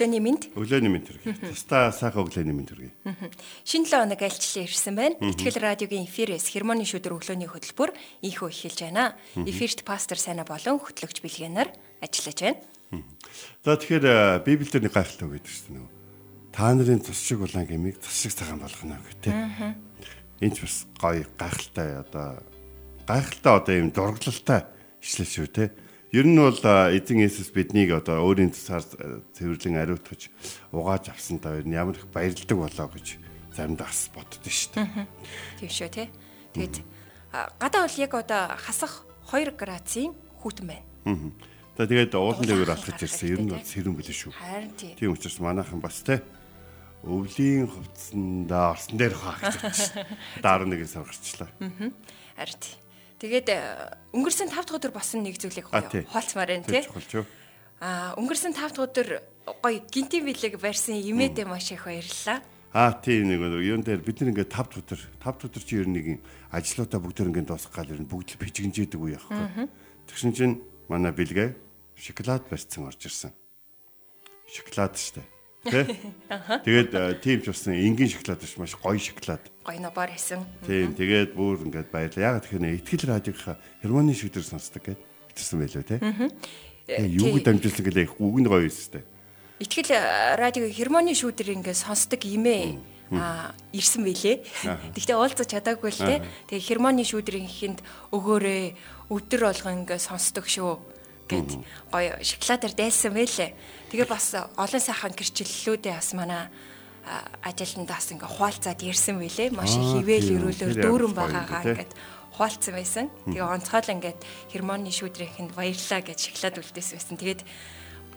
Өглөөний мэнд. Өглөөний мэнд хүргэе. Таста сайхан өглөөний мэнд хүргэе. Шинэ 7 хоног альчлан ирсэн байна. Итгэл радиогийн эфирээс хермоны шүдэр өглөөний хөтөлбөр ийхүү эхэлж байна. Эфирт пастор Сайна болон хөтлөгч Билгэнаар ажиллаж байна. За тэгэхээр Библиэлд нэг гайхалтай үг гэдэг чинь нөгөө та нарын цус шиг улаан гэмиг цус шиг цагаан болгоно гэх тээ. Энд ч бас гоё гайхалтай одоо гайхалтай одоо юм дурглалтай ишлэл шүү те. Ер нь бол эзэн Есүс биднийг одоо өөрийн тусаар цэвэрлэн ариутгаж угааж авсантаа ер нь ямар их баярлдаг болоо гэж заримдаа бас боддоо шүү дээ. Тийм шүү те. Тэгээд гадаа бол яг одоо хасах 2 градусын хүүтэн байна. За тэгээд уулан дээгүүр алхаж ирсэн ер нь бол сэрүүн билээ шүү. Харин тийм. Тийм учраас манайхан бас те өвлийн хувцсандаа орсон дээр хаа гэж байна. Одоо 11-ээс гарчлаа. Харин тийм. Тэгээд өнгөрсөн 5 дахь өдөр босон нэг зүйлийг хоолцмаар байна тий. Аа өнгөрсөн 5 дахь өдөр гоё гинтийн билег барьсан имээдээ маш их баярлалаа. Аа тийм нэг юун дээр бид нэг ингээд 5 дахь өдөр 5 дахь өдөр чи ер нь нэг ажлуудаа бүгд ингээд дуусгах гал ер нь бүгд л пижгэнжээдэг үе яахгүй. Тэгсэн чинь манай бэлгээ шоколад барьсан орж ирсэн. Шоколад штэ. Тэ? Тэгээд тийм ч басна энгийн шоколад биш маш гоё шоколад. Гоё нобор хийсэн. Тийм тэгээд бүр ингээд баярлаа. Яг тэгэхээр ихтгэл радиогийнхаа хермоны шүдэр сонсдог гэд бичсэн байлоо те. Юу гэж дамжуулсан гэлээ үг нь гоё юмстэй. Ихтгэл радио хермоны шүдэр ингээд сонсдог имээ а ирсэн байлээ. Тэгтээ уулзаж чадаагүй л те. Тэгээ хермоны шүүдрийн ихэнд өгөөрэй өдөр болгон ингээд сонсдог шүү гэд гоё шоколадаар дайсан байлээ. Тэгээ бас олон сайхан гэрчлэлүүдээ бас манай ажилтнаас бас ингээ хуалцаад ярьсан байлээ. Маш их хിവэл өрөөлөөр дүүрэн байгаагаа ингээд хуалцсан байсан. Тэгээ онцгойл ингээд хермоны шүүдрийнхэнд баярлаа гэж шоколад үлдээсэн байсан. Тэгээд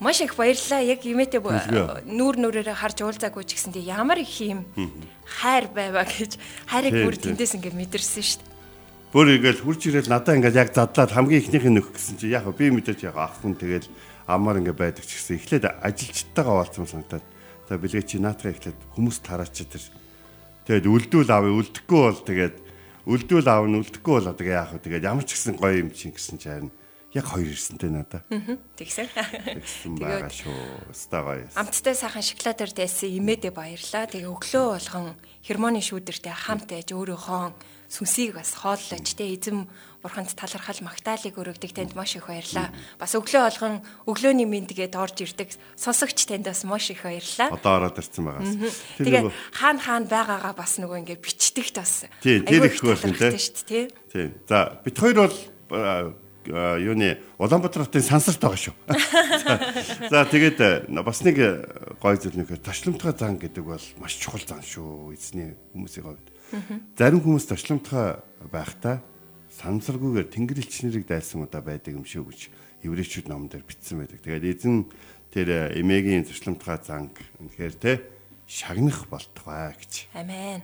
маш их баярлаа. Яг имээтэй нүүр нүрээрээ харж уулзаагүй ч гэсэн тийм ямар их юм хайр байваа гэж хайрыг бүр тэндээс ингээд мэдэрсэн шүү дээ. Бүр ингээл хурж ирэл надаа ингээл яг задлаад хамгийн ихнийх нь нөх гэсэн чи яг би мэдээж яг ах хүн тэгэл амаар ингээ байдаг ч гэсэн эхлээд ажилчтайгаа олцсон санагдаад за бэлгээ чи наатаа эхлээд хүмүүс тараач тэр тэгээд үлдүүл аав үлдэхгүй бол тэгээд үлдүүл аав нь үлдэхгүй бол одоо яах вэ тэгээд ямар ч гэсэн гоё юм чинь гэсэн чи харин яг хоёр ирсэнтэй надаа. Тэгсэн. Тэгсэн байгаа шүү. Стагай. Амттай сайхан шоколадаар дайсан имээдэ баярлаа. Тэгээ өглөө болгон хермоны шүүдэртэй хамт ээж өөрийнхөө сүнсийг бас хооллож тэ эзэм бурханд талархал магтаалыг өргөдөг танд маш их баярлаа. Бас өглөө болгон өглөөний мэндгээд орж ирдэг сонсогч танд бас маш их баярлаа. Одоо ороод ирсэн байгаа. Тэгээ хаана хаана байгаагаа бас нөгөө ингээ бичдэгт бас. Тийм, тэр их болсон тий. Тийм. За бит хоёр бол юуны Улаанбаатар хотын сансарт байгаа шүү. За тэгээд бас нэг гой зүйл нөхөр ташлимтгай зан гэдэг бол маш чухал зан шүү эзний хүмүүсийн хувьд. Зарим хүмүүс ташлимтгай байхдаа сансаргүйгээр тэнгэр элчнэрийг дайсан удаа байдаг юм шүү гэж еврейчүүд номон дээр бичсэн байдаг. Тэгээд эзэн тэр эмээгийн ташлимтгай занг үнэхээр те шагнах болтугай гэж. Амен.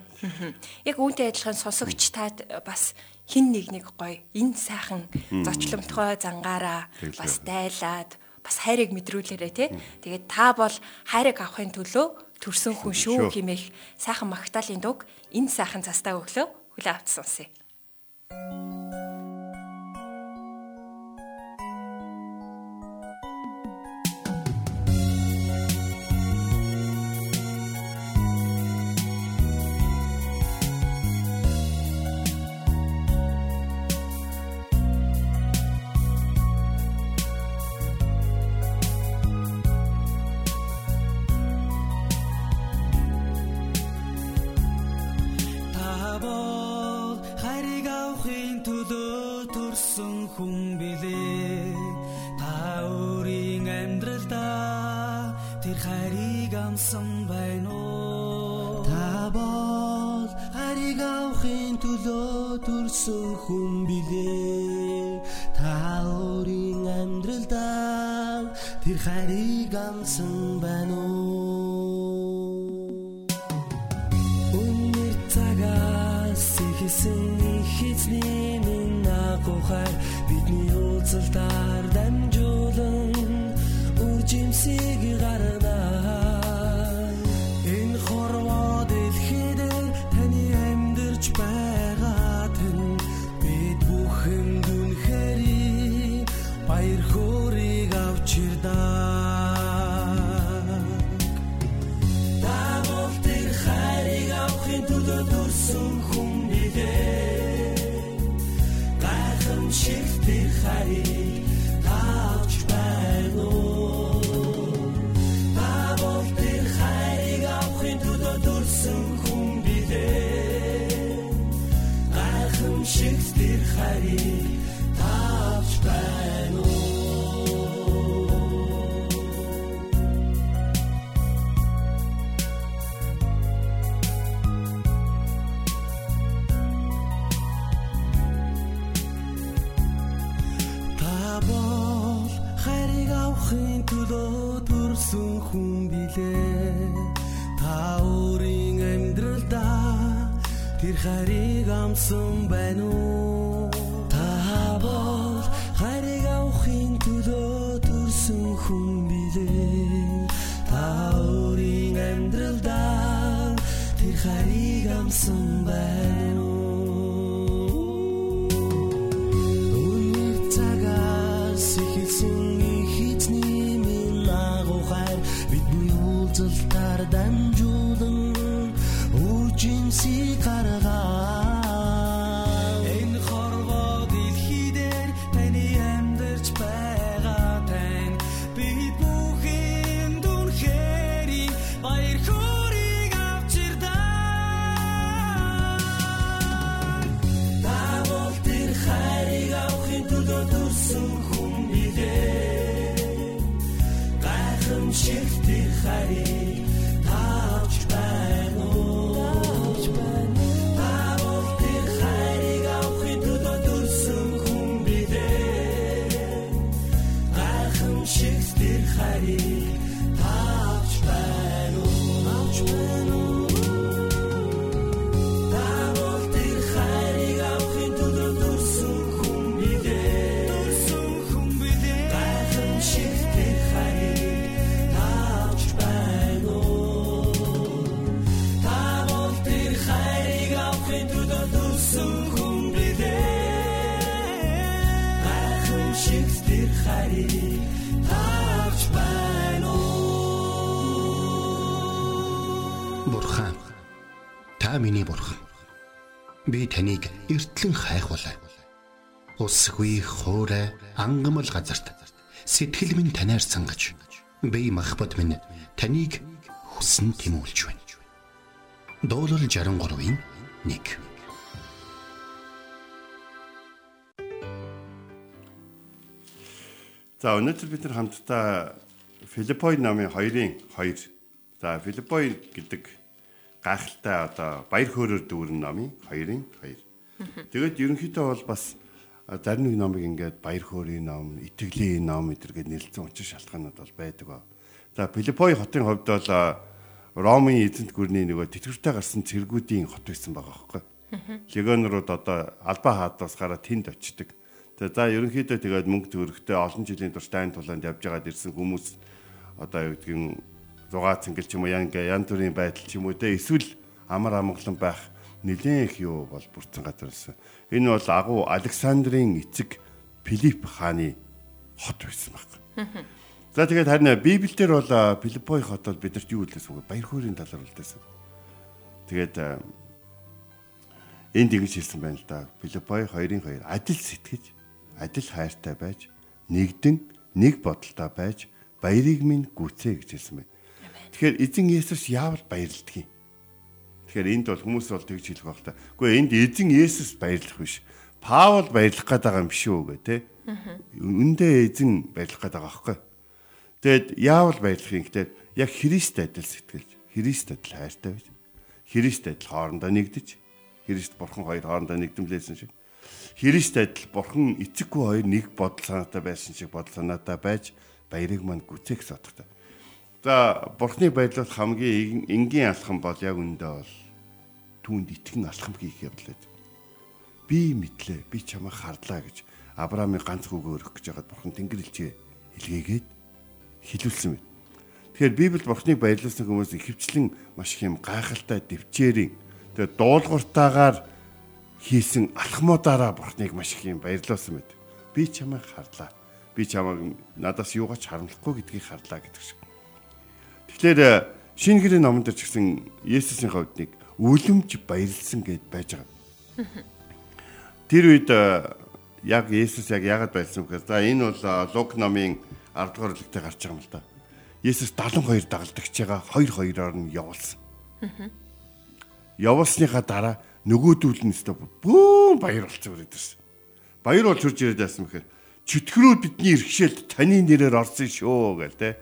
Яг үүнтэй адилхан сонсогч таад бас хин нэг нэг гоё энэ сайхан зочломтгой зангаараа бас дайлаад бас хайрыг мэдрүүлээрэ тий. Тэгээд та бол хайрыг авахын төлөө төрсөн хүн шүү хэмээх сайхан магтаалын дуг энэ сайхан цастаа өглөө хүлээ авч сонсъё. Хайрыг амсан байна уу? Сэтгэлсэн хизний минь агухаар бидний уулзалтаар дамжуулан үржимсийг гаргана. Энэ хорвоо дэлхийд таны амьдарч байгаа тань бид бүхэн дүнхээр баяр хөөргийг авчирдаа төлөө төрсөн хүн харийг амсан байна уу? Та бол харийг авахын төлөө төрсөн хүн билээ. Та өөрийн амьдралдаа тэр харийг амсан байна Би таныг эртлэн хайхвалаа. Усгүй хоорой ангамл газарт сэтгэл минь танаар сангаж би махбат минь таныг хүсн тимүүлж байна. Дуурал 63-ийн 1 За өнөөдөр бид нар хамтдаа Филиппой намын 2-ын 2. За Филиппой гэдэг гайхалтай одоо баяр хөөрөөр дүүрэн намын 2-ын 2. Тэгээд ерөнхийдөө бол бас зарим нэг номыг ингээд баяр хөөрийн ном, итгэлийн ном гэдэргээд нэрлэлцэн учир шалтгаанууд бол байдаг ба. За Филиппой хотын хувьд бол Ромын эзэнт гүрний нөгөө тэтгэвртэй гарсан цэргүүдийн хот байсан байгаа байхгүй. Легионерууд одоо албаа хаадаас гараад тэнд очдөг. Тэгээ за ерөнхийдөө тэгээд мөнгө төгрөгтэй олон жилийн турш дайн тулаанд явж байгаад ирсэн хүмүүс одоо юу гэдгийг зугаа цэнгэл ч юм уу ян ян төрийн байдал ч юм уу те эсвэл амар амгалан байх нэлээд их юу бол бүрдсэн газар байсан. Энэ бол агуу Александрийн эцэг Филипп хааны хот байсан баг. За тэгээд харин Библиэлд бол Филиппой хот бол бидэрт юу хэлсэн үг баяр хөөрийн талаар үлдээсэн. Тэгээд энд ингэж хэлсэн байна л да. Филиппой 2-ын 2 адил сэтгэж, адил хайртай байж, нэгдэн нэг бодолтой байж баярыг минь гүцээ гэж хэлсэн байна. Тэгэхээр эзэн Есүс яавал баярлдаг юм? Тэгэхээр энд бол хүмүүс бол тэгж хэлэх байх та. Гэхдээ энд эзэн Есүс баярлах биш. Паул баярлах гээд байгаа юм биш үү гэ тэ. Үндэ эзэн баярлах гээд байгаа байхгүй. Тэгэд яавал баярлах юм гэдэг яг Христ адил сэтгэлж, Христ адил хайртай байж, Христ адил хоорондоо нэгдэж, Христ бурхан хоёр хоорондоо нэгдэмлээсэн шиг. Христ адил бурхан эцэггүй хоёр нэг бодол санаатай байсан шиг бодол санаатай байж баярыг манд гүцээх содтой. За бурхны байдал хамгийн энгийн алхам бол яг үндэ бол түүнд итгэн алхам хийх явдал байдаг. би мэдлээ, би чамайг харлаа гэж Авраамыг ганц хүүгээ өргөх гэж байгаад бурхан тэнгэр элчээ илгээгээд хилүүлсэн мэт. Тэгэхээр Библи бурхныг баярлуулсан хүмүүс ихэвчлэн маш их юм гайхалтай дэвчээрийн тэгээ дуулууртаагаар хийсэн алхмуудаараа бурхныг маш их юм баярлуулсан мэт. Би чамайг харлаа. Би чамайг надаас юугаач харамлахгүй гэдгийг харлаа гэдэг шиг. Тэгэхээр шинэ гэрийн номон дээр ч гэсэн Есүсийн хувьд нэг үлэмж баярлсан гэд байж байгаа. Тэр үед яг Есүс яг яагаад байлсан гэхээр за энэ бол Лук номын 10 дугаар бүлэгтээ гарч байгаа юм л да. Есүс 72 дагалдагч байгаа 2 2-оор нь явуулсан. Явуулсныхаа дараа нөгөөдүүл нь өстө бүүн баяр болцсон үрээдсэн. Баяр болж хурж ирээд байсан мэхээр чөтгөрөө бидний иргэшээлд таны нэрээр орсон шүү гэл те.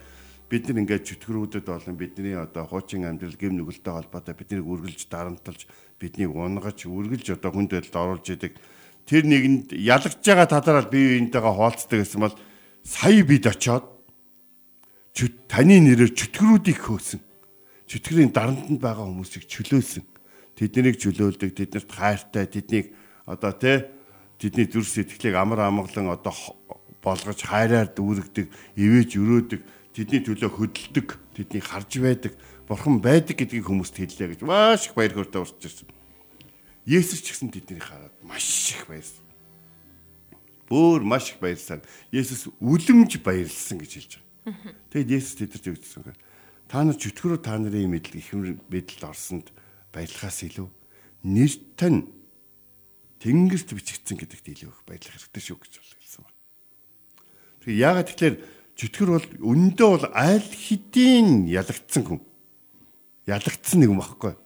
Бид нар ингээд чөтгөрүүдэд болон бидний одоо хуучин амьдрал гэм нүгэлтэй холбоотой биднийг үргэлж дарамтлж биднийг унгаж үргэлж одоо хүнд байдалд оруулж идэг тэр нэгэнд ялгаж байгаа тадараад бие биентэйгээ хоолцдог гэсэн бол сая бид очоод таны нэрээр чөтгөрүүдийг хөөсөн. Чөтгөрийн дарамтнд байгаа хүмүүсийг чөлөөлсөн. Тэднийг чөлөөлдөг, тэднэрт хайртай, тэднийг одоо тэ тэдний зүрх сэтгэлийг амар амгалан одоо болгож хайраар дүүргдэг, ивэж өрөөдөг, тэдний төлөө хөдөлдөг, тэднийг харж байдаг, бурхан байдаг гэдгийг хүмүүст хэллээ гэж маш их баяр хөөртэй урсж ирсэн. Есүс ч гэсэн тэднийг хараад маш их баярлсан. Бөөр маш их баярлсан. Есүс үлэмж баярлсан гэж хэлж байгаа. Тэгэд Есүс тэдэрт өгдсөн. Та нар чөтгөрөө та нарын мэдл их мэдэлд орсонд баярлахаас илүү нэр тань тэнгэрт бичигдсэн гэдэгт илүү их баярлах хэрэгтэй шүү гэж хэлсэн байна. Тэгээ яагаад тэгэхээр чөтгөр бол өндөө бол аль хэдийн ялагдсан хүн. Ялагдсан нэг юм багхгүй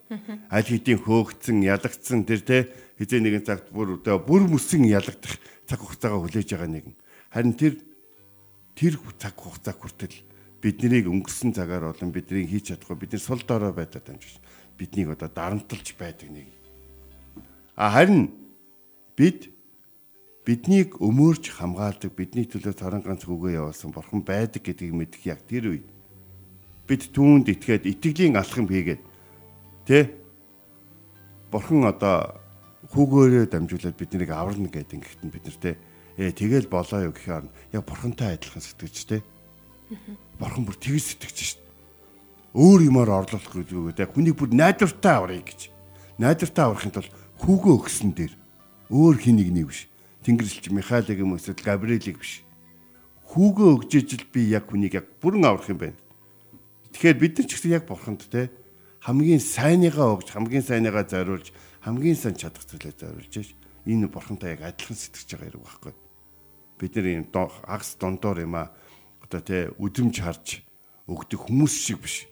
аль хэдийн хөөгцөн ялагдсан тэр те хизээ нэгэн цагт бүр одоо бүр мөсөн ялагдах цаг хугацаагаа хүлээж байгаа нэгэн. Харин тэр тэр цаг хугацаа хүртэл биднийг өнгөрсөн цагаар болон бидний хийж чадахгүй бидний сул дорой байдлаар дамжиж биднийг одоо дарамтлж байдаг нэг. А харин бид биднийг өмөрч хамгаалдаг бидний төлөө царан ганц үгээ явуулсан бурхан байдаг гэдгийг мэдэх яг тэр үед бид түүнд итгээд итгэлийн алхам хийгээд Тэ? Бурхан одоо хүүгөөрөө дамжуулаад биднийг аварна гэдэг ингэхт нь бид нар тэ ээ тэгэл болоо юу гэхээр яг бурхантай адилхан сэтгэж тэ. Бурхан бүр тэгж сэтгэж шít. Өөр юмар орлуулах гэдэг тэ хүнийг бүр найдвартай аварыг гэж. Найдвартай аврахын тулд хүүгөө өгсөн дээр өөр хин нэг нэг биш. Тэнгэрлэгч Михайлыг юм эсвэл Габриэлийг биш. Хүүгөө өгж ижил би яг хүнийг яг бүрэн аврах юм байна. Тэгэхээр бид нар ч гэсэн яг бурханд те хамгийн сайныгаа өгж хамгийн сайныгаа зориулж хамгийн сайн чадах зүйлээ зориулж ш энэ бурхантай яг адилхан сэтгэж байгаа хэрэг байхгүй. Бид нар юм агс дондор юм а одоо тэ үдэмж харж өгдөг хүмүүс шиг биш.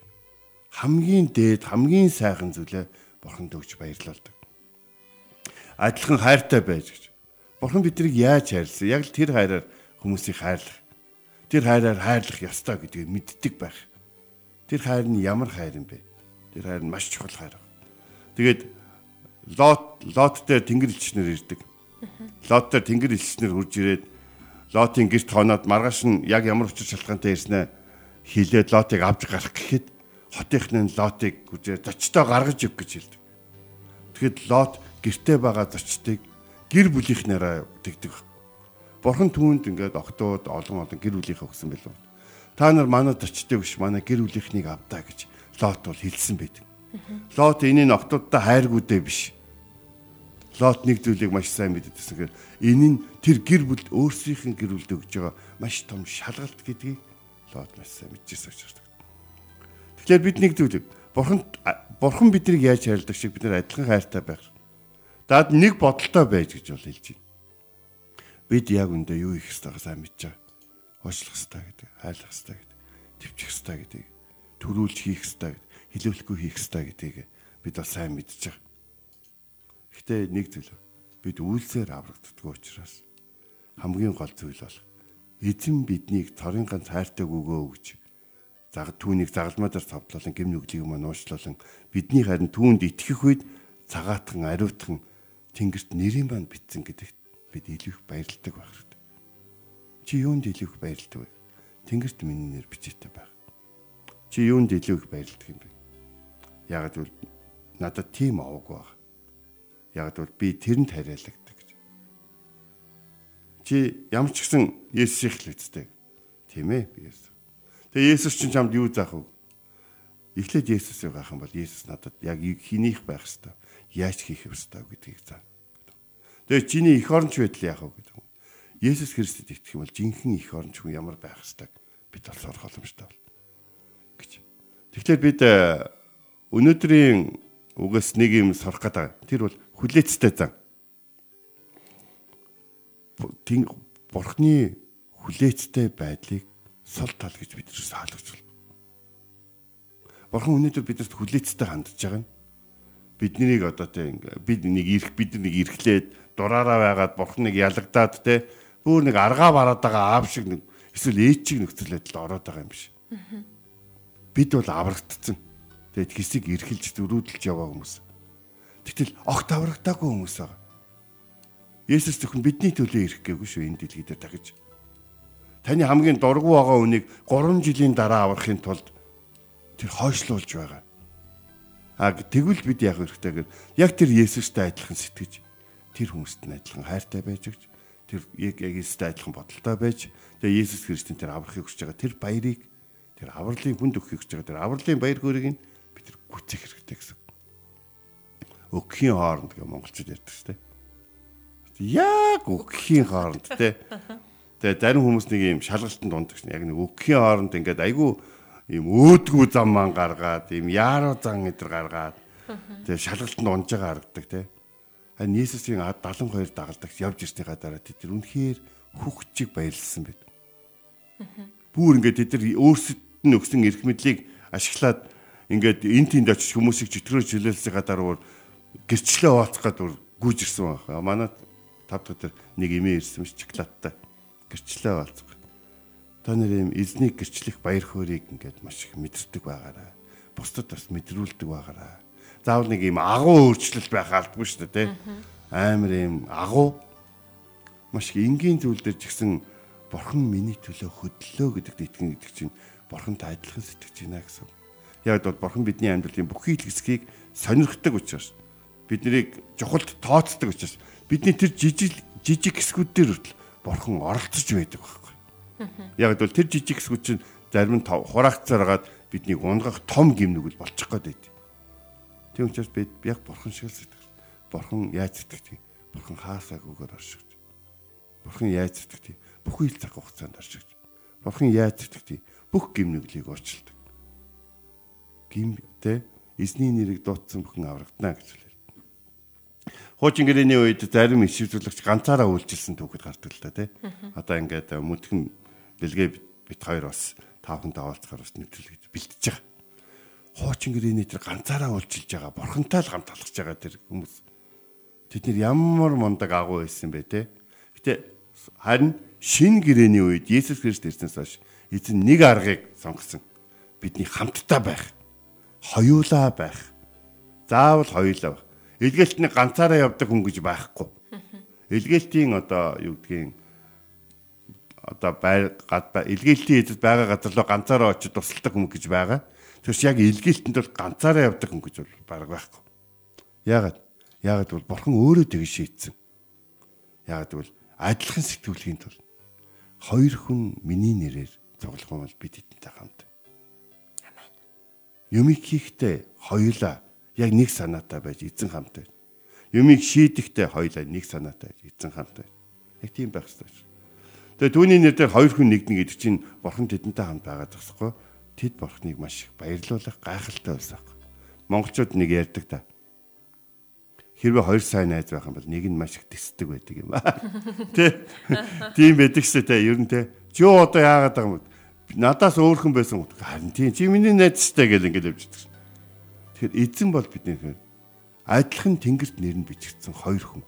Хамгийн дээд хамгийн сайхан зүйлээ бурханд өгч баярлалдаг адилхан хайртай байж гэж бурхан биднийг яаж хайрлсан яг л тэр хайраар хүмүүсийг хайрлах тэр хайраар хайрлах ёстой гэдгийг мэддэг байх тэр хайр нь ямар хайр юм бэ Тэр хайр нь маш чухал хайр. Тэгээд Лот Лот дээр тэнгэр элчнэр ирдэг. Лот дээр тэнгэр элчнэр хурж ирээд Лотын гэрт хоноод маргааш нь яг ямар учир шалтгаантай ирснэ хилээд Лотыг авч гарах гэхэд хотынхны Лотыг гүжээ зочтой гаргаж өг гэж хэлдэг. Тэгэхэд Лот гэртээ байгаа зочдыг гэр бүлийнхнээрээ тэгдэг. Бурхан түүнд ингээд октод олон олон гэр бүлийнхээ өгсөн байлгүй. Та нар манай зочдыг биш манай гэр бүлийнхнийг авдаа гэж Лот бол хэлсэн байдаг. Лот энэний октодтой хайргуудээ биш. Лот нэг зүйлийг маш сайн мэддэгсэн гэхээр энэ нь тэр гэр бүл өөрсдийнх нь гэр бүлд өгж байгаа маш том шалгалт гэдгийг Лот маш сайн мэдчихсэн учраас. Тэгэхээр бид нэг зүйлийг бурхан бурхан биднийг яаж хайрладаг шиг бид нар адилхан хайртай байх. Даад нэг бодолтой байж гэж бол хэлж байна. Бид яг үндэ юу их хэвээр сайн мэдж байгаа. Уучлах хэвээр гэдэг, хайлах хэвээр гэдэг, төвчих хэвээр гэдэг төрүүлж хийх ёстой гэд хилүүлэхгүй хийх ёстой гэдгийг бид бол сайн мэдж байгаа. Гэхдээ нэг зүйл бид үйлсээр аврагддаг учраас хамгийн гол зүйл бол эзэн биднийг цорын ганц хайртай өгөө өгж заг түүнийг загалмаадаар цавдлуулан гэм нүглийг маань уучлуулан бидний харин түүнд итгэх үед цагаатхан ариутхан тэнгэрт нэрийн банд битсэн гэдэгт бид илүү их баярлдаг байх хэрэгтэй. Чи юунд илүү их баярлдаг вэ? Тэнгэрт миний нэр бичээтэй байх. Чи юунд илүү их баярлдаг юм бэ? Яг л надад тийм аваагүй баг. Яг л би тэрэнд хариалагддаг гэж. Чи ямар ч гэсэн Есүсийг л үздэй. Тийм ээ би Есүс. Тэгээ Есүс чинь чамд юу заах вэ? Эхлээд Есүсийг авах юм бол Есүс надад яг хинийх байх хэвээр яаж хийх хэвээр гэдгийг заа. Тэгээ чиний эх оронч байдал яах вэ гэдэг. Есүс Христэд итгэх юм бол жинхэнэ эх оронч хүн ямар байх хэвээр бид бол сурах боломжтой бол гэж. Тэгэхээр бид э, өнөөдрийн угаас нэг юм сурах гэдэг. Тэр бол хүлээцтэй зан. Тин бурхны хүлээцтэй байдлыг сул тал гэж бид нэрс хаалгаж байна. Бурхан өнөөдөр бидэрт хүлээцтэй хандж байгаа нь биднийг одоо тийм бид нэг ирэх бид нэг ирэхлээд дураараа байгаад бурхныг ялагдаад те бүр нэг аргаа бараад байгаа аав шиг нэг эсвэл ээж шиг нөхцөл байдал ороод байгаа юм биш. Бид бол аврагдсан. Тэгээд хэсэг эрхэлж дөрүүдэлж яваа хүмүүс. Тэгтэл огт аврагдаагүй хүмүүс байгаа. Есүс зөвхөн бидний төлөө ирэх гээгүй шүү энэ дэлхий дээр дахиж. Таны хамгийн дургу байгаа үнийг 3 жилийн дараа аврахын тулд тэр хойшлуулж байгаа. А тэгвэл бид яах вэ гэхээр яг тэр Есүстэй адилхан сэтгэж тэр хүмүүст нь адилхан хайртай байж өгч тэр яг Есүстэй адилхан бодолтой байж тэгээ Есүс Христийн тэр аврахыг хүсэж байгаа тэр баярыг тэр авралын хүнд өгөхийг хүсэж байгаа тэр авралын баяр хөөргийг нь бид тэр гүцэх хэрэгтэй гэсэн. Өгөхийн хооронд гэх монголчууд ярьдаг шүү дээ. Яг өгөхийн хооронд те. Тэгээ зарим хүмүүс нэг юм шалгалтанд дунддаг шин яг нэг өгөхийн хооронд ингээд айгүй ийм өөдгүү зам маань гаргаад ийм яаруу зан эдэр гаргаад тэгээ шалгалтанд унж байгаа харагдаг те. Харин Иесусийн 72 дагалдагч явж ирснийхаа дараа тэд тэр үнэхээр хүүхчиг баярлсан байд. Бүүр ингээд тэд тэр өөрсдөд нь өгсөн эрх мэдлийг ашиглаад ингээд эн тэнд очиж хүмүүсийг чөтгөрөө жилэлсэх гадаар гэрчлээ ууцах гадар гүйж ирсэн байна. Манай тав дахь тэр нэг эмээ ирсэн ш шоколадтай гэрчлээ ууцах та нар юм эзнийг гэрчлэх баяр хөөргийг ингээд маш их мэдэрдэг байгаараа. Бусдад бас мэдрүүлдэг байгаараа. Заавал нэг юм агуу өөрчлөлт байх албагүй шүү дээ. Амар юм агуу маш их энгийн зүйл дээр ч гэсэн бурхан миний төлөө хөдлөө гэдэгт итгэн гэдэг чинь бурхантай адилхан сэтгэж байна гэсэн. Яг бол бурхан бидний амьдралын бүхий л хэсгийг сонирхдаг учраас бид нарыг чухалд тооцдог учраас бидний тэр жижиг жижиг хэсгүүд дээр хүртэл бурхан оролцож байдаг баг. Яг бол тэр жижиг хэсгүүд чинь зарим нь хураагцаараад биднийг унгах том гимнүгэл болчих гээд байд. Тийм учраас бид яг бурхан шиг л сэтгэж. Бурхан яаж сэтгэж? Бурхан хаасаагүйгээр оршигч. Бурхан яаж сэтгэж? Бүхий л цаг хугацаанд оршигч. Бурхан яаж сэтгэж? Бүх гимнүглийг уучлдаг. Гим тэ эзний нэрийг дуудсан бүхэн аврагдана гэж хэлээ. Хуучин гэрээний үед зарим ишвэрлэгч ганцаараа үйлчилсэн түүхэд гардаг л да тий. Одоо ингээд мөдгөн бэлгээ бит хоёр бас таахантай уулзахаар бас нэвтрүүлгээд бэлтэж байгаа. Хуучин гэрээний тэр ганцаараа уулзилж байгаа, бурхантай л хамт алхаж байгаа тэр хүмүүс. Тэд нэр ямар мундаг агуу байсан бэ те. Гэтэ харин шин гэрээний үед Есүс Христ ирснээс хойш эзэн нэг аргыг сонгосон. Бидний хамтдаа байх. Хоёулаа байх. Заавал хоёулаа байх. Илгээлтний ганцаараа явдаг хүн гэж байхгүй. Илгээлтийн одоо юу гэдгийг одоо бай гад илгээлтийн эзэд байгаа газар руу ганцаараа очиж тусалдаг хүн гэж байгаа. Тэрс яг илгээлтэнд бол ганцаараа явдаг хүн гэж бол баг байхгүй. Яагаад? Яагаад бол бурхан өөрөө тэгж шийдсэн. Яагаад бол адилхан сэтгүүлгийн тул хоёр хүн миний нэрээр цуглах юм бол бид эдэнтэй хамт. Амен. Юмыг хийхдээ хоёулаа яг нэг санаатай байж эзэн хамт байж. Юмыг шийдэхдээ хоёулаа нэг санаатай байж эзэн хамт байж. Яг тийм байх хэрэгтэй. Тэгээ түүний нэр дээр хоёр хүн нэгдэн гэдэг чинь бурхан тэдэнтэй хамт байгаа гэхгүй. Тэд бурханыг маш их баярлуулах гайхалтай байсан. Монголчууд нэг ярьдаг та. Хэрвээ хоёр сайн найз байх юм бол нэг нь маш их тэсдэг байдаг юм аа. Тэ. Тийм байдаг шүү дээ. Ер нь тэ. Чи одоо яагаад байгаа юм бэ? Надаас өөрхөн байсан. Харин тийм чи миний найз шүү дээ гэл ингэж явждаг. Тэгэхээр эзэн бол бидний адилхан тэнгэрт нэр нь бичигдсэн хоёр хүн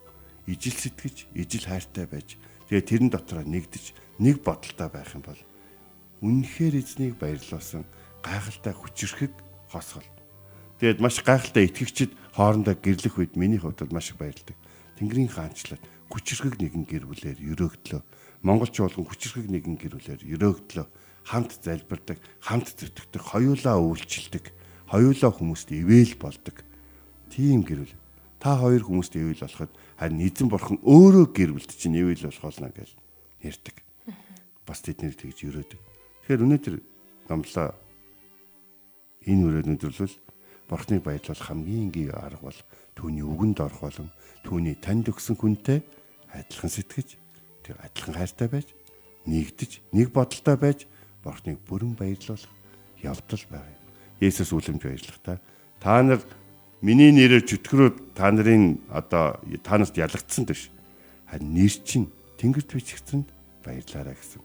ижил сэтгэж, ижил хайртай байж Тэгээ тэрэн дотроо нэгдэж нэг бодолтой байх юм бол үнэхээр эзнийг баярлуулсан гайхалтай хүчрхэг хосгол. Тэгээд маш гайхалтай итгэгчид хоорондоо гэрлэх үед миний хувьд бол маш их баярлдаг. Тэнгэрийн хаанчлал хүчрхэг нэгэн гэр бүлээр өрөөгдлөө. Монголч болгон хүчрхэг нэгэн гэр бүлээр өрөөгдлөө. Хамт залбирдаг, хамт зүтгэдэг, хоёулаа үйлчилдэг, хоёулаа хүмүүст ивэл болдог. Тийм гэр бүл. Та хоёр хүмүүст ивэл болоход харин эзэн бурхан өөрөө гэр бүлд чинь ивэл болох болно гэж ярьдаг. Бас тэднэр тэгж өрөөдөг. Тэгэхээр өнөөдөр номлоо энэ өрөөнд өдрлөл Бурхныг баярлуулах хамгийн энгийн арга бол түүний үгэнд орох болон түүний танд өгсөн хүнтэй адилхан сэтгэж тэр адилхан хайртай байж нэгдэж нэг бодолтой байж Бурхныг бүрэн баярлуулах явдал байна. Есүс үлэмж баярлах та. Та нар миний нэрээр чөтгөрөө та нарын одоо та нарт ялагдсан биш. Харин нэр чинь Тэнгэрт бичигдсэнд баярлаарай гэсэн.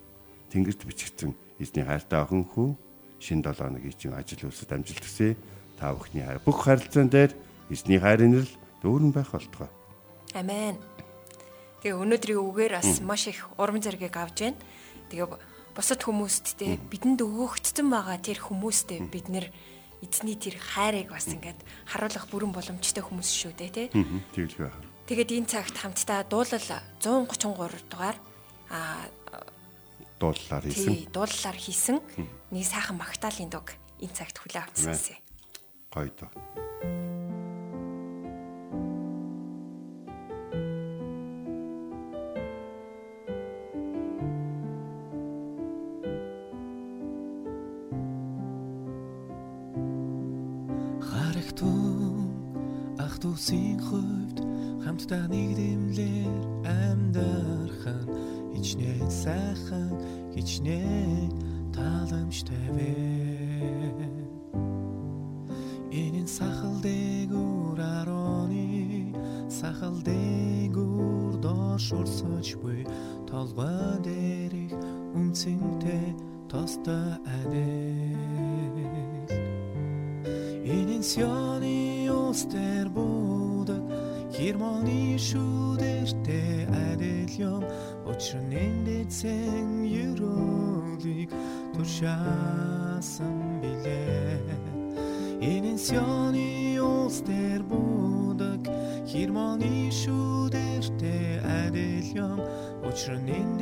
Тэнгэрт бичигдсэн эзний хайртай охин хүү шин 7 өдрийн чинь ажил үйлсэд амжилт хүсье. Та бүхний хайр бүх харилцаан дээр эзний хайрын нэрл дүүрэн байх болтугай. Амен. Тэгээ өнөөдрийн үгээр бас маш их урам зориг авж байна. Тэгээ бусад хүмүүст те бидэнд өгөгдсөн байгаа тэр хүмүүстээ бид нэр эзний тэр хайрыг бас ингээд харуулах бүрэн боломжтой хүмүүс шүү дээ те. Тэгэлгүй байна. Тэгээд энэ цагт хамтдаа дуулал 133 дугаар а Дууллаар хийсэн. тий дуулалаар хийсэн нэг сайхан магтаалын дуг энэ цагт хүлээ авчихсан. Гоё доо. Тааламжтай вэ Энэ сахал дээгүүр ароны сахал дээгүүр дошурсож буй. Толгой дээрх үнцэнтэй тостой адил Энэ сёны устэр будаг Хермоны шүүдэртэй адил юм Учир нь дэцэн юролыг туршаасан билээ Энэ сёны устэр будаг Хермоны шүүдэртэй адил юм Учир нь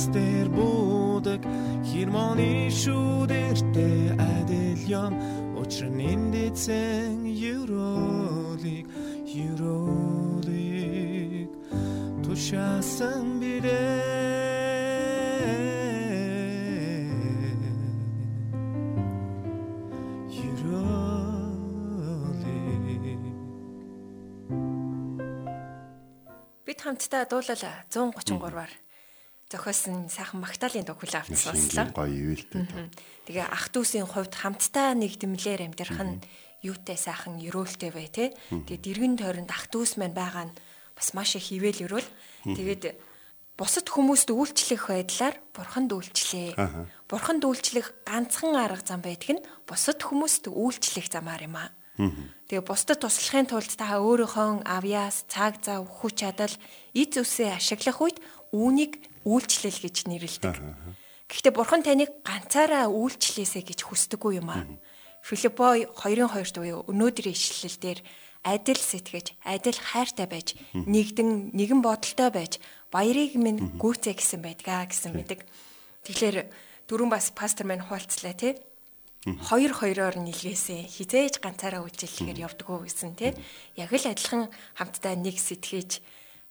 устэр будаг хермоны шүүдэртэй адил юм учир нь энд эзэн юролыг юролыг тушаасан Бид хамтдаа дуулал 133-аар зохиосон сайхан магтаалын дуг хүлээ авч сонслоо. Гоё ивэлтэй. Тэгээ ах дүүсийн хувьд хамтдаа нэгдмлэр амьдрах нь юутай сайхан өрөөлтэй бай тээ. Тэгээ дэргэн тойронд ах дүүс маань байгаа нь бас маш их ивэл өрөөл. Тэгээд бусад хүмүүст үйлчлэх байдлаар бурханд үйлчлээ. Бурханд үйлчлэх ганцхан арга зам байдаг нь бусад хүмүүст үйлчлэх замаар юм аа. Тэгээ бусдад туслахын тулд та өөрийнхөө авьяас, цаг зав, хүч чадал, эд зүсээ ашиглах үед үүнийг үйлчлэл гэж нэрлэдэг. Гэхдээ бурхан таныг ганцаараа үйлчлээсэ гэж хүсдэггүй юм аа. Филиппо 2:2 буюу өнөөдрийн ишлэл дээр адил сэтгэж, адил хайртай байж, нэгдэн нэгэн бодолтой байж, баярыг минь гүйцээ гэсэн байдгаа гэсэн мэдэг. Тэгэхээр дөрөв бас пастор маань хуалцлаа тий. Хоёр хоёроор нийлгээсэн хизээж ганцаараа үйлчлэхээр явдггүй гэсэн тий. Яг л адилхан хамтдаа нэг сэтгэж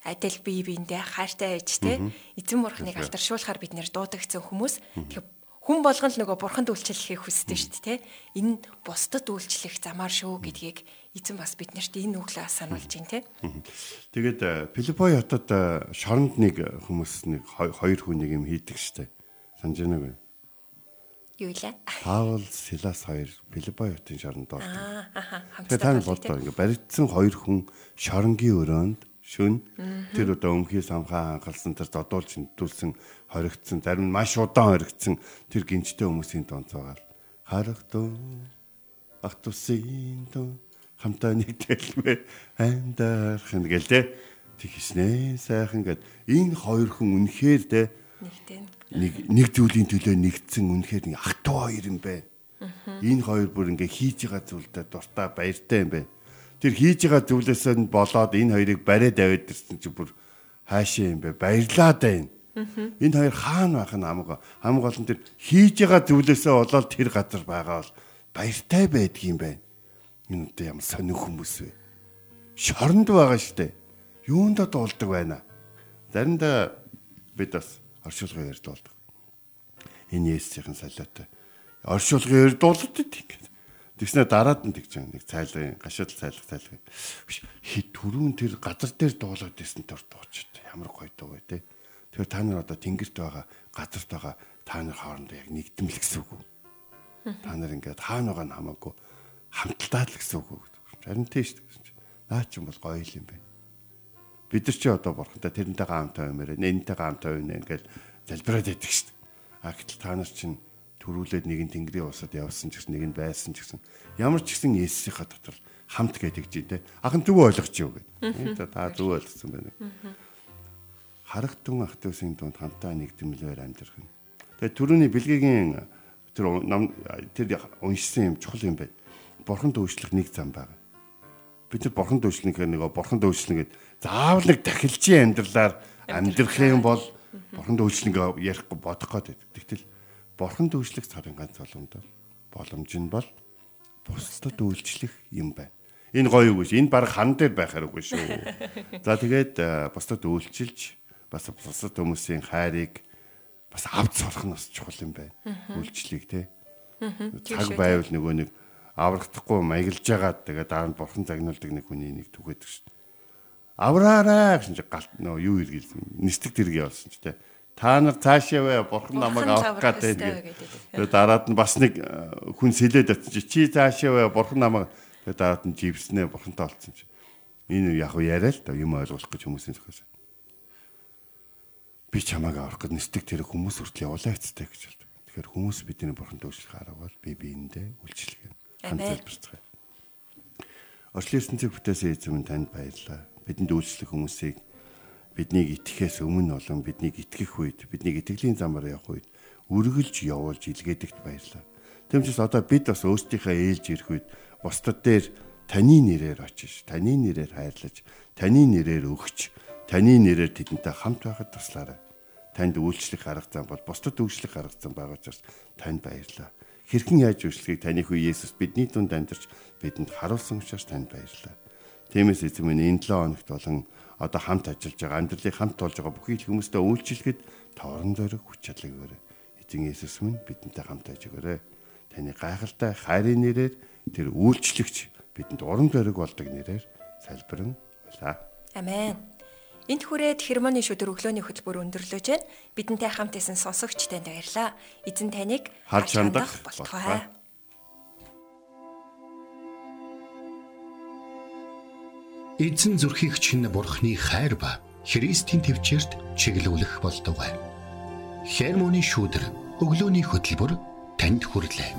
адил бие биендээ хайртай ээж тий эзэн бурхныг алдаршуулахаар бид нэр дуудагдсан хүмүүс тэгэхээр хүн болгон л нөгөө бурханд үйлчлэхийг хүсдэг шүү дээ, тэ. Энэ бусдад үйлчлэх замаар шүү гэдгийг эзэн бас биднэрт энэ үглээ сануулж байна, тэ. Тэгээд Филиппой хотод э, шоронд нэг хүмүүс нэг хоёр хүн нэг юм хийдэг штэ. Санаж байна уу? Юу илээ? Паул, Силас хоёр Филиппой хотын шоронд ордог. Аа, хамтдаа та нар бодоо ингээ баригдсан хоёр хүн шоронгийн өрөөнд шүн. Тэр одоо өмхий самхаа хангалсан тэр додуулж нөтүүлсэн хоригдсан зарим нь маш удаан хоригдсан тэр гинжтэй хүмүүсийн тонцоогаал харахтун ах тусын то хамтаа нэгдэлмэ андарх ингээл те. Тэгснэ сайхан гэд. Энэ хоёр хүн үнэхээр те нэг нэг зүйлийн төлөө нэгдсэн үнэхээр нэг ах トゥ хоёр юм бэ. Энэ хоёр бүр ингээ хийж байгаа зүйлдээ дуртай баяртай юм бэ. Тэр хийж байгаа зүйлээс нь болоод энэ хоёрыг бариад аваад ирсэн чи бүр хаашаа юм бэ? Баярлаад байна. Энэ хоёр хаана байх нь хамаг хамаг олон тэр хийж байгаа зүйлээсээ болоод тэр газар байгаа бол баяртай байдгийм байна. Энэ одоо ямар сонир хүмүүс вэ? Шоронд байгаа штэ. Юунд дуулдаг байна? Заримдаа бид бас оршуулгын ярд болдог. Энэ Есүсийн солиотой. Оршуулгын ярд болдог тийм. Тэгснэ дараад нь тэгж нэг цайлгын гашаал цайлах цайлгын. Хит түрүүн тэр газар дээр дуулаад исэн төр дуучид. Ямар гоё дуу вэ те. Тэгэхээр та нар одоо тэнгэрт байгаа газарт байгаа та нар хоорондоо яг нэгдмэл гэсэн үг? Та нар ингээд хаана байгаа нь хамаагүй хамталтаа л гэсэн үг? Харин тийш гэсэн чинь. Наа ч юм бол гоё юм байна бид нар чи одоо бурхантай тэрнтэйгээ хамтаа юмэрэ нэнтэйгээ хамтаа юм ингээл залбираад байдаг шүү дээ. А гэтэл та нар чинь төрүүлээд нэг нь тэнгэрийн усад явсан ч гэсэн нэг нь байсан ч гэсэн ямар ч гэсэн Есүсийнхаа дотор хамт гэдэг чинь те. Ахан зүг ойлгож юу гэдэг. Та зүг ойлгосон байна. Харагтун ах トゥ усын дунд хамтаа нэгдмэлээр амьдрах нь. Тэгээ түрүүний бэлгийн тэр нам тэр уншсан юм чухал юм байна. Бурханд үйлчлэх нэг зам байна бид нар бурханд үйлчлэх нөгөө бурханд үйлчлэх гэдэг заавал нэг дахилчийн амьдралаар амьдрах юм бол бурханд үйлчлэх ярихгүй бодох гээд. Тэгтэл бурханд үйлчлэх царын ганц боломж боломж нь бол бусдад үйлчлэх юм байна. Энэ гоё үгүй шүү. Энэ баг хан дээр байх хэрэггүй шүү. За тэгээд э, бусдад үйлчилж бас бусдад хүмүүсийн хайрыг бас авч сурах нь бас чухал юм байна. Үйлчлийг те. Цаг байвал нөгөө нэг аврагдахгүй маяглаж байгаад тэгээ дараа нь бурхан загнуулдаг нэг хүний нэг түгээдэг шүү. Авраарай гэсэн чи галт нөө юу иргэлсэн. Нистэг тэргээ болсон ч те. Та нар цаашаа вэ бурхан намайг авах гэдэг тэгээд тэгээ дараад нь бас нэг э, хүн сэлээд очиж чи цаашаа вэ бурхан намайг тэгээ дараад нь живснэ бурхантай олцсон чи. Энэ яг уу яриа л да юм ойлгох гэж хүмүүсийн зөвхөөс. Би чамайг авах гэж нистэг тэр хүмүүс хүртэл явуулаа хэцтэй гэж болдог. Тэгэхээр хүмүүс бидний бурханд үйлчлэх арга бол би биендээ үйлчлэх юм хамт залбирцгаая. Орчлын ертөнцийг бүтээсэн эзэм танд баярлалаа. Бидэнд үйлчлэх хүмүүсийг биднийг итгэхээс өмнө болон биднийг итгэх үед, биднийг итгэлийн замаар явах үед үргэлж явуулж илгээдэгт баярлалаа. Тэмчээс одоо бид бас өөрсдийнхөө ээлж ирэх үед бусдад дээр таны нэрээр очиж, таны нэрээр хайрлаж, таны нэрээр өгч, таны нэрээр тэдэнтэй хамт байхад туслаарай. Танд үйлчлэх арга зам бол бусдад үйлчлэх арга зам байгаа учраас танд баярлалаа хэрхэн яаж үйлчлэхийг таны хүү Есүс бидний дунд амьдарч бидэнд харуулсан учраас танд баярлалаа. Тиймээс эзэм минь энэ 7 хоногт болон одоо хамт ажиллаж байгаа амьдралыг хамт болж байгаа бүхий л хүмүүстэй үйлчлэхэд тоорон зориг хүч чадлыг өгөөрэй. Эзэн Есүс минь бидэнтэй хамт байж өгөөрэй. Таны гайхалтай хайрын нэрээр тэр үйлчлэгч бидэнд урам зориг болдог нэрээр залбирэн байлаа. Амен. Энд хүрээд хермоны шүдэр өглөөний хөтөлбөр өндөрлөж байна. Бидэнтэй хамт исэн сонсогч танд баярлаа. Эзэн таныг Харж хандах болтугай. Эзэн зүрхийг чинь бурхны хайр ба Христийн төвчөрт чиглүүлэх болтугай. Хермоны шүүдэр өглөөний хөтөлбөр танд хүрэлээ.